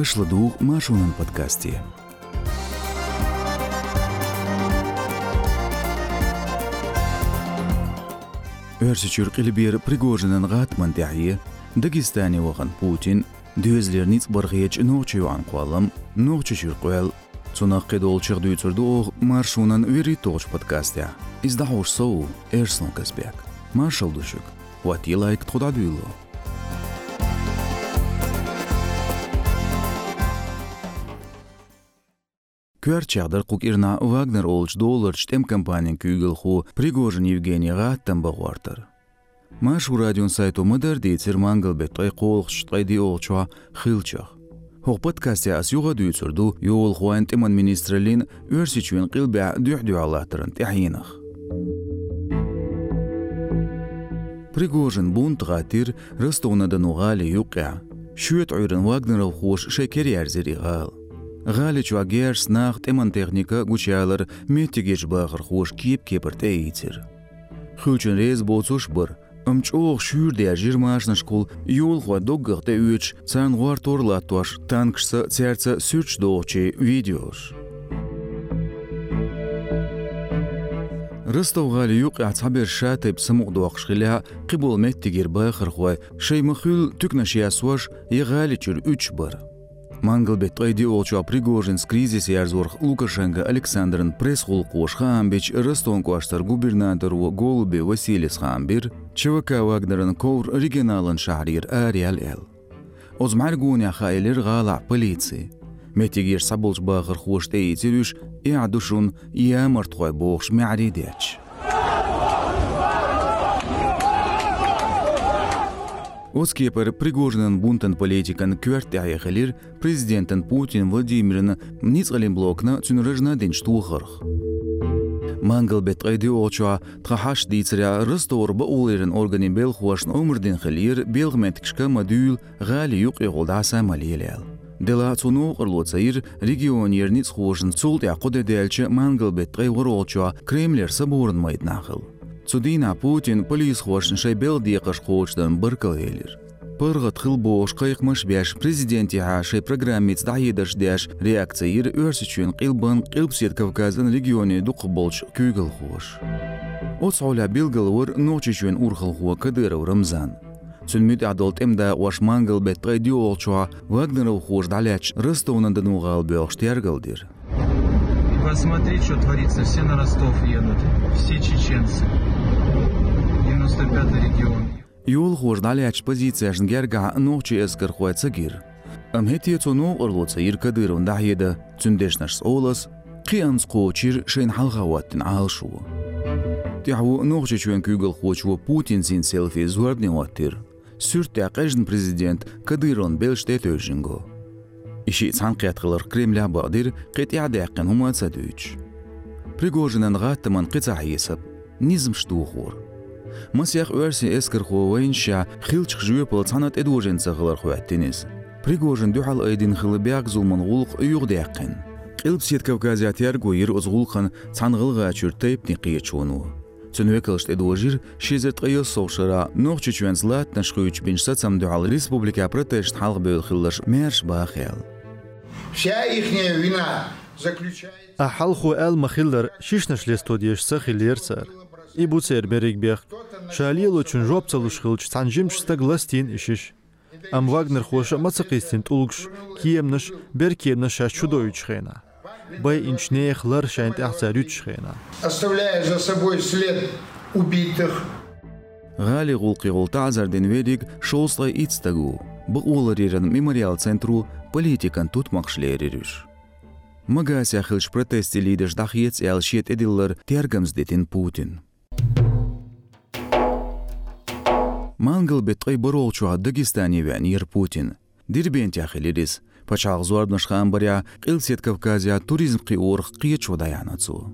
Ышладуг Машунан подкасте. Өрсичүр қилбир Пригожинын гатман дәхие, Дагестани ваған Путин, ночу анқуалым, ночу шүрқуэл, Цунақ қедол чығды үтірді оғ маршунан вери тоғыш подкастя. Издахуш соу, Эрсон Казбек. Маршал душук. Вати лайк куар чагдар кукирна вагнер олч доллар тем компаниян күйгіл ху пригожин евгенийга аттан Маш машу радион сайту мыдар дейтсир мангылбектай колк чуткай ди олчуа хилчах хоқ подкастя ас юга дүйсүрду юол хуайн теман министрлин өрсичуин кылбя дюхдюаллахтырын тяхинах Пригожин бунт гатир Ростовнадан уғали юқя. Шуэт үйрін Вагнеров хош шекер ярзері иғал. Ғали чуагер снақ темын техника гучалыр, метті кеш бағыр қош кеп кепір тейтір. Хүлчін рез боцуш бір, ұмчоқ шүйір де жирмашын шқол, юл қуа доғығды үйч, цан ғуар торлаттуаш, танкшсы цәртсі сүрч доғчы видеош. Рыстов ғали юк әтса бір шәтіп сымуқ доғақш қиля, қибол метті кер бағыр қой, шеймі хүл түкнашия суаш, еғали чүр үч бір. Мангал бет тойди олчо Пригожинс кризис ярзорх Лукашенко Александрын пресс холкош хамбич Ростон куаштар губернатор Голубе Василис хамбир ЧВК Вагнерын ковр регионалын шахрир Ариал эл. Озмаргуня хайлер гала полиции. Метигир сабулж багыр хуш тейцирюш иадушун иамарт хой o'z kepir prigojinin политикан politikani kuartaya президентін Путин-Владимирін vladimirini nitsqalin блокна tsunrajna den shtuxirx mangil bet qaydi ocha txahash ditsra ristor ba бел organin bel xuashn umrdin xilir belgmet kishka madul ghali yuq Дела цуну қырлоцайыр регионерниц қуышын цулт яқуды дәлчі Кремлер. Цудина Путин полис хошн шай бел диқаш хоочдан быркал елер. Пырғыт хыл бош қайықмыш бәш президент яға шай программиц дайыдаш дәш реакция өрсі чүн қилбын қилпсет Кавказын регионе дуқ болч күйгіл хош. Оц оля билгілвір ночи чүн урхыл хуа кадыров Рамзан. Цүнмит адолт эмда ваш мангал бет қайди олчуа Вагнеров хош даляч Ростовнан дануғал бёх штергалдир. Посмотри, что творится. Все на Ростов едут. Все чеченцы. 95 регион. Юл хуждали экспозиция жнгерга ночи эскер хуэца гир. Амхетие цону орлоца иркадыр ондахеда, цюндешнаш олас, қиянс қочир шен халғаваттын алшуы. Тяху ночи чуэн кюгал хочуа Путин син селфи зуардны оттыр. Сюртя әқэжін президент Кадырон белште төжінгі. Иши цан қиятқылар Кремля бадир қетияды әқін умаца дөйч. Пригожинан гаттаман кэцахи айесіп, низм штуғыр. Масях уарси эскер хуавайнша хилчх жуепал цанат эдвоженца хылар хуаттенес. Пригожин дюхал айдин хылыбяк зулмангулық ұйық дәққен. Қилб сет кавказиятияр гойир озгулхан цанғылға чүртейп неқие чуыну. Цүнвекілшт эдвожир шезерт қайыл соғшыра ноқ чүчуен злат нашқуюч беншсацам дюхал республика протешт халық бөйл хиллаш мәрш бахел. Вся ихняя вина заключается... Ахалху эл махиллар шишнаш и буцер берикбех. Шалил үчүн жоп цалышкылч санжим шыстаг ластин ишиш. Ам Вагнер хоша мацакистин тулгш, киемныш, беркемныш шаш чудович хейна. Бай инчнеях лар шайнт ахцарюч хейна. Оставляя за собой след убитых. Гали гулки гултазар ден ведик шоуслай ицтагу. Бұқ оларерін мемориал центру политикан тұтмақшылереріш. Мага сяхылш протести лидеш дахиец әлшет әділлер тергімздетін Путин. Мангал бетқай боролчуа Дагестани вәнир Путин. Дирбен тяхилирис. Пачақ зуардныш хамбаря қилсет Кавказия туризм қиорх қиечу даянацу.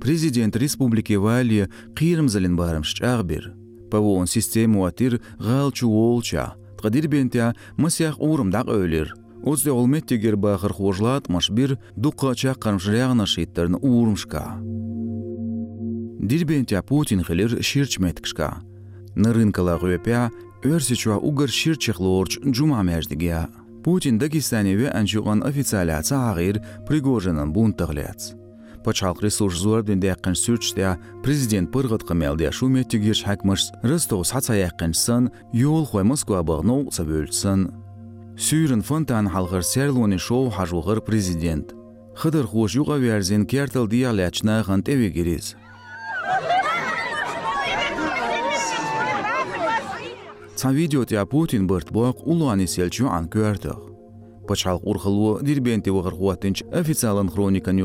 Президент республики Вали қирым залин барым шчағбир. Павон систему атир ғалчу олча. Тқадир бентя масяқ урым дақ өлір. Озде олметтегер бақыр хожлат машбир дуқа чаққарым жряғна шиттерн урымшка. Дирбентя Путин хилер ширчметкшка. На рынкала гуепя өрсичуа угар ширчех лорч джума междигя. Путин Дагестаневе анчуган официаля цагир Пригожинын бунтагляц. Пачалк ресурс зуардын дәккін сүрчтә президент пыргыт қымелде шуметтігеш хәкмыш Ростов саца яққынсын юл хой Москва бағну цабөлсін. Сүйрін фонтан халғыр серлуны шоу хажуғыр президент. Хыдыр хуш юға верзин кертіл диалячна ғын теве Ца видеотя Путин бұрт боқ улуаны селчу ан көрдіқ. Пачал урхалу дирбенте вагар хуатинч официалан хроникан.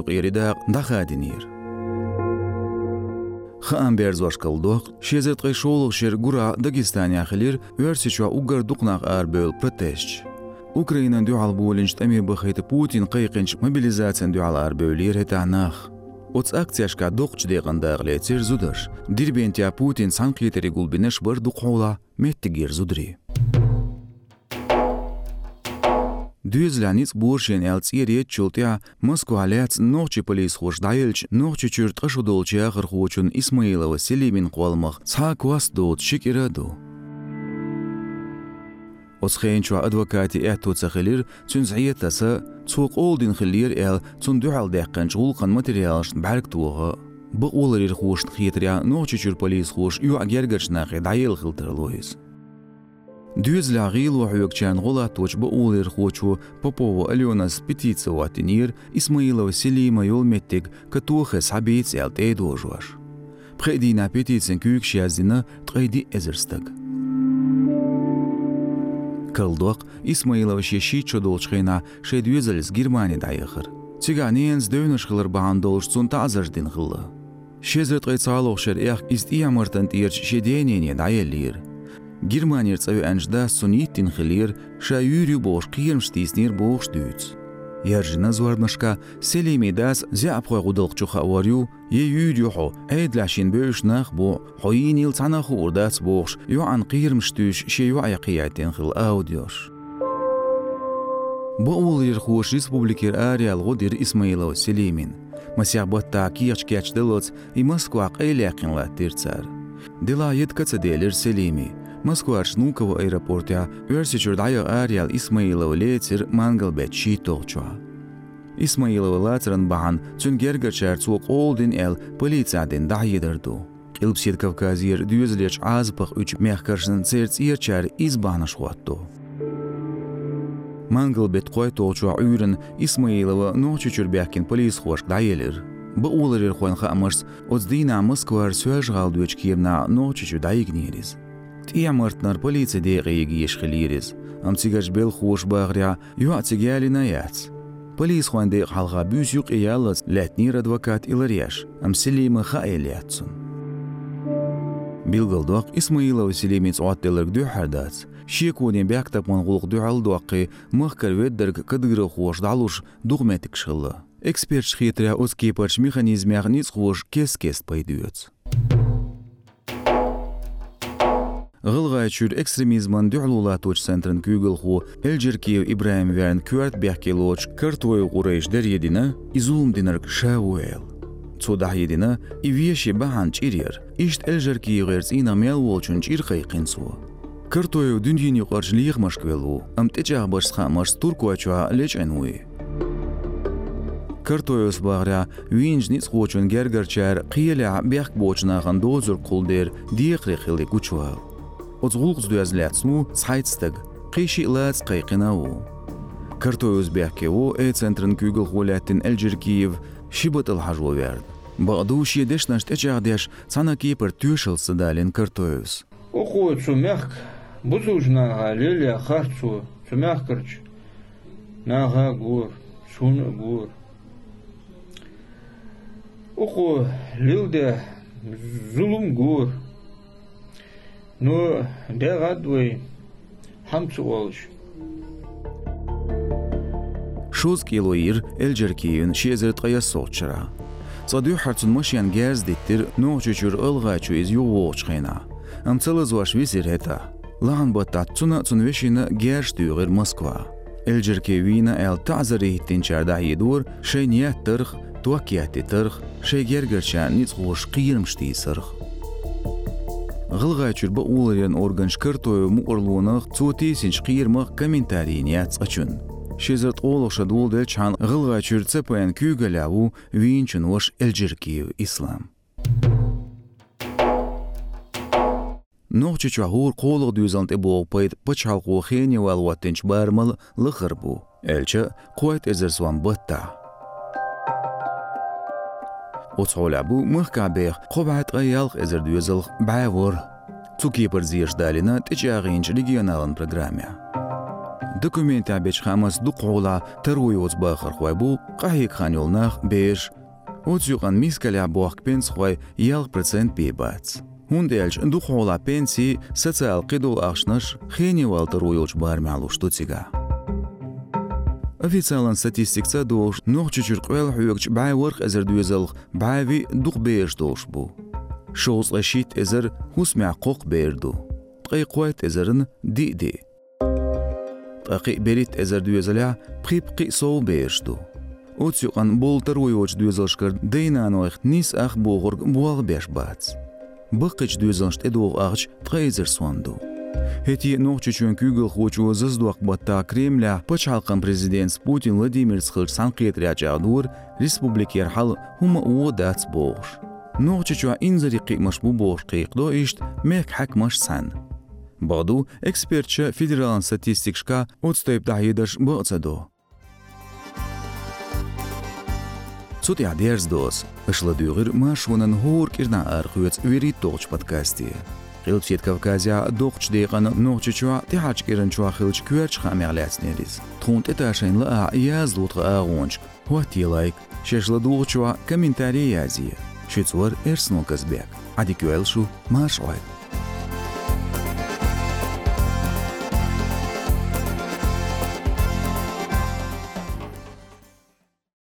Хаан берзошкал дох, шезет шолух шер гура Дагестан яхилир, версичва угар дукнақ арбел протестч. Украинан дюал болинч тами бахайты Путин қайқинч мобилизациян дюал арбеулир хетанах. Оц акцияшка доқч деғанда ғлетер зудыш. Дирбентия Путин санқетері гулбинеш бір дуқола меттігер зудри. Düzlanic buršien els ieriet čultjā Moskvā lēts nohči polis xoš dailč nohči čurt qašudolčia qarxočun Ismailova Osxeynçua advokati Ehtot Saxilir tün ziyet tasa tuq oldin xilir el tün dual deqqan chul qan materialsht bark tuğa. Bu olarir xoş xitriya nochi chur polis xoş yu agergachna qidayil xiltirlois. Düz lağil ve hüyükçen gola toç bu olir xoçu Popova Alyona Spititsova tenir Ismailova Selima yol mettik katuxe sabits кылдык исмаилович яшичо долчхена шед юзелс германида айгыр циганинс дөнөш кылыр баан долчсун тазырдин кылы шезет кыйцалык шер эх ист иямыртын тир шеденене дайелир германир цави анжда суниттин хилир шаюрю бош кирмштиснир бош Яржина зуарнышка селеми дас е юрю хо эйд лашин бөш нах бо хоин ил цана хурдац бош ю ан киерм штүш ше ю аяқиятен хил аудиош. Улир хуш республикер ариал годир Исмаилов Селимин. Масяқ ботта кияч кяч дылыц и Москва қайляқинла тирцар. Дила едкаца делир Moskva shnukavo аэропорта yer si qërdajo Arial Ismailov lecir mangalbe qi toqqa. Ismailov lacërën bahan, cën gergë qërcuq oldin el polica din dahjidërdu. Ilpsir Kavkazir dyzleç azpıq üç mehkırşın serts irçər izbanış huatdu. Mangıl bet qoy toqça üyrün Ismailova noqçı çürbəkkin Москва Киевна тия мартнар полициядеги ешхилирис амцигаш бел хуш багря юацигали наяц. Полис хуанде халга бюс юк иялас латнир адвокат иларияш амсилима хаэлиатсун билгалдуак исмаилова селимец уаттелерг дюхадац шекуне бяктапман гулук дюалдуакы мыхкар веддерг кыдгыры хуш далуш дугметик шылы. Эксперт шхитря оскепарш механизмях ниц хуш кес кес пайдуец Гылгай чур экстремизман дюхлула точ центрын кюгл ху, эльджер киев Ибраим вян кюарт бяхке лоч, картвой гурейш дер едина, изулум динарк шауэл. Цодах едина, и веши бахан чирьер, ишт эльджер киев герц ина мял волчун чир хайкинсу. Картвой дюньени гуаржлиех машквелу, ам течах башсха маш турку ачуа леч энуи. картоёс багра винж ниц хочун гергерчар қиеля бяхк бочнаган дозур кулдер диқри хиле кучуал озгулгз дуязляцну сайцтаг қиши лац қайқинау. Картой Узбеккеу э центрын күгіл ғолеттін Элджиркиев шибытыл хажу верд. Бағду шедеш нашт эчагдеш цана кипр тюшыл сыдалин картоюз. Оху цумяк бузужнага лелия харцу цумяк кырч. Нага гур, шун гур. Оху лилде зулум но дегадвы хамцуолш. Шуз килоир элджеркиюн шезерт кая сочра. Садю хацун машиан гез диттир ночучур ылгачу из ювочхена. Амцелаз ваш висир это. Лан баттатсуна цунвешина геш дюгер Москва. Элджеркевина эл тазари хиттин чардаи дур шеният тырх, туакияти тырх, шегергерчан ниц гылгай чурба уларен орган шкыртоему орлуна қиырмық синчкирмах комментарийнец ачун. Шезірт олықшы дұлды чан гылгай чурце пен кюгаляву винчен әлжір элджиркиев ислам. Нохчи чахур қолық дюзант эбо хейне пачалқу хени валуаттинч бармал лыхырбу. Элча қуайт эзерсуан батта. ئۆچۆلا بوو مخکا بێخ خۆبات ئەیاڵق ئەزر دوێزڵ باەوەر چوکی پەرزیەشدالێنە تێکیاغینچلیگی ناڵن پرگرامیا. دکومێنتا بێچخامەس دوو قۆڵا تەروی ئۆچ بە خەرخوای بوو قاهێک خانیۆڵ ناخ بێژ، ئۆچیقەن میسکەلا بۆخ پێنج خۆی یاڵ پرسنت پێبات. هەندێک دوو خۆڵا پێنسی سەچ ئەڵقید و ئاشنەش خێنی واڵتە ڕووی ئۆچ Официалан статистикса долш нох чучур қвел хуйгч бай ворх эзер дуезалх байви дух беш долш бу. Шоус лашит эзер хус мяқоқ берду. Тқай қуайт эзерін ди ди. Тақи берит эзер дуезаля прип қи соу бершту. Оцюқан болтар уйоч дуезалшкар дейнан ойх нис ах боғырг буал беш бац. Бықыч дуезалшт ағыч тқай эзер. Heти нохчучун күгіл хочу зыздуақ батта Кремля пачалқан президент Путин Владимир Схылч санқиетря жағдур республикер хал хума уо дац боғш. Нохчучуа инзари қиқмаш бу боғш қиқдо ишт мек хакмаш сан. Баду экспертча федералан статистикшка отстойп дахидаш бацадо. Цут я дерздос, ышла дюгыр машвунан хор кирна архуец вери толч подкасте. ხილჩით კავკაზია დოხჭდეყან ნოხჭჩვა თიჰაჭკირნჩვა ხილჩ ქუერჩხა მელაცნერის თხუნტე დაშენლა აიაზ ლუტყა აღონჩ ვათი ლაიკ შეშლა დუღჭვა კომენტარი აზია შეწვარ ერსნო გაზბეკ ადიკუელშუ მარშ ოი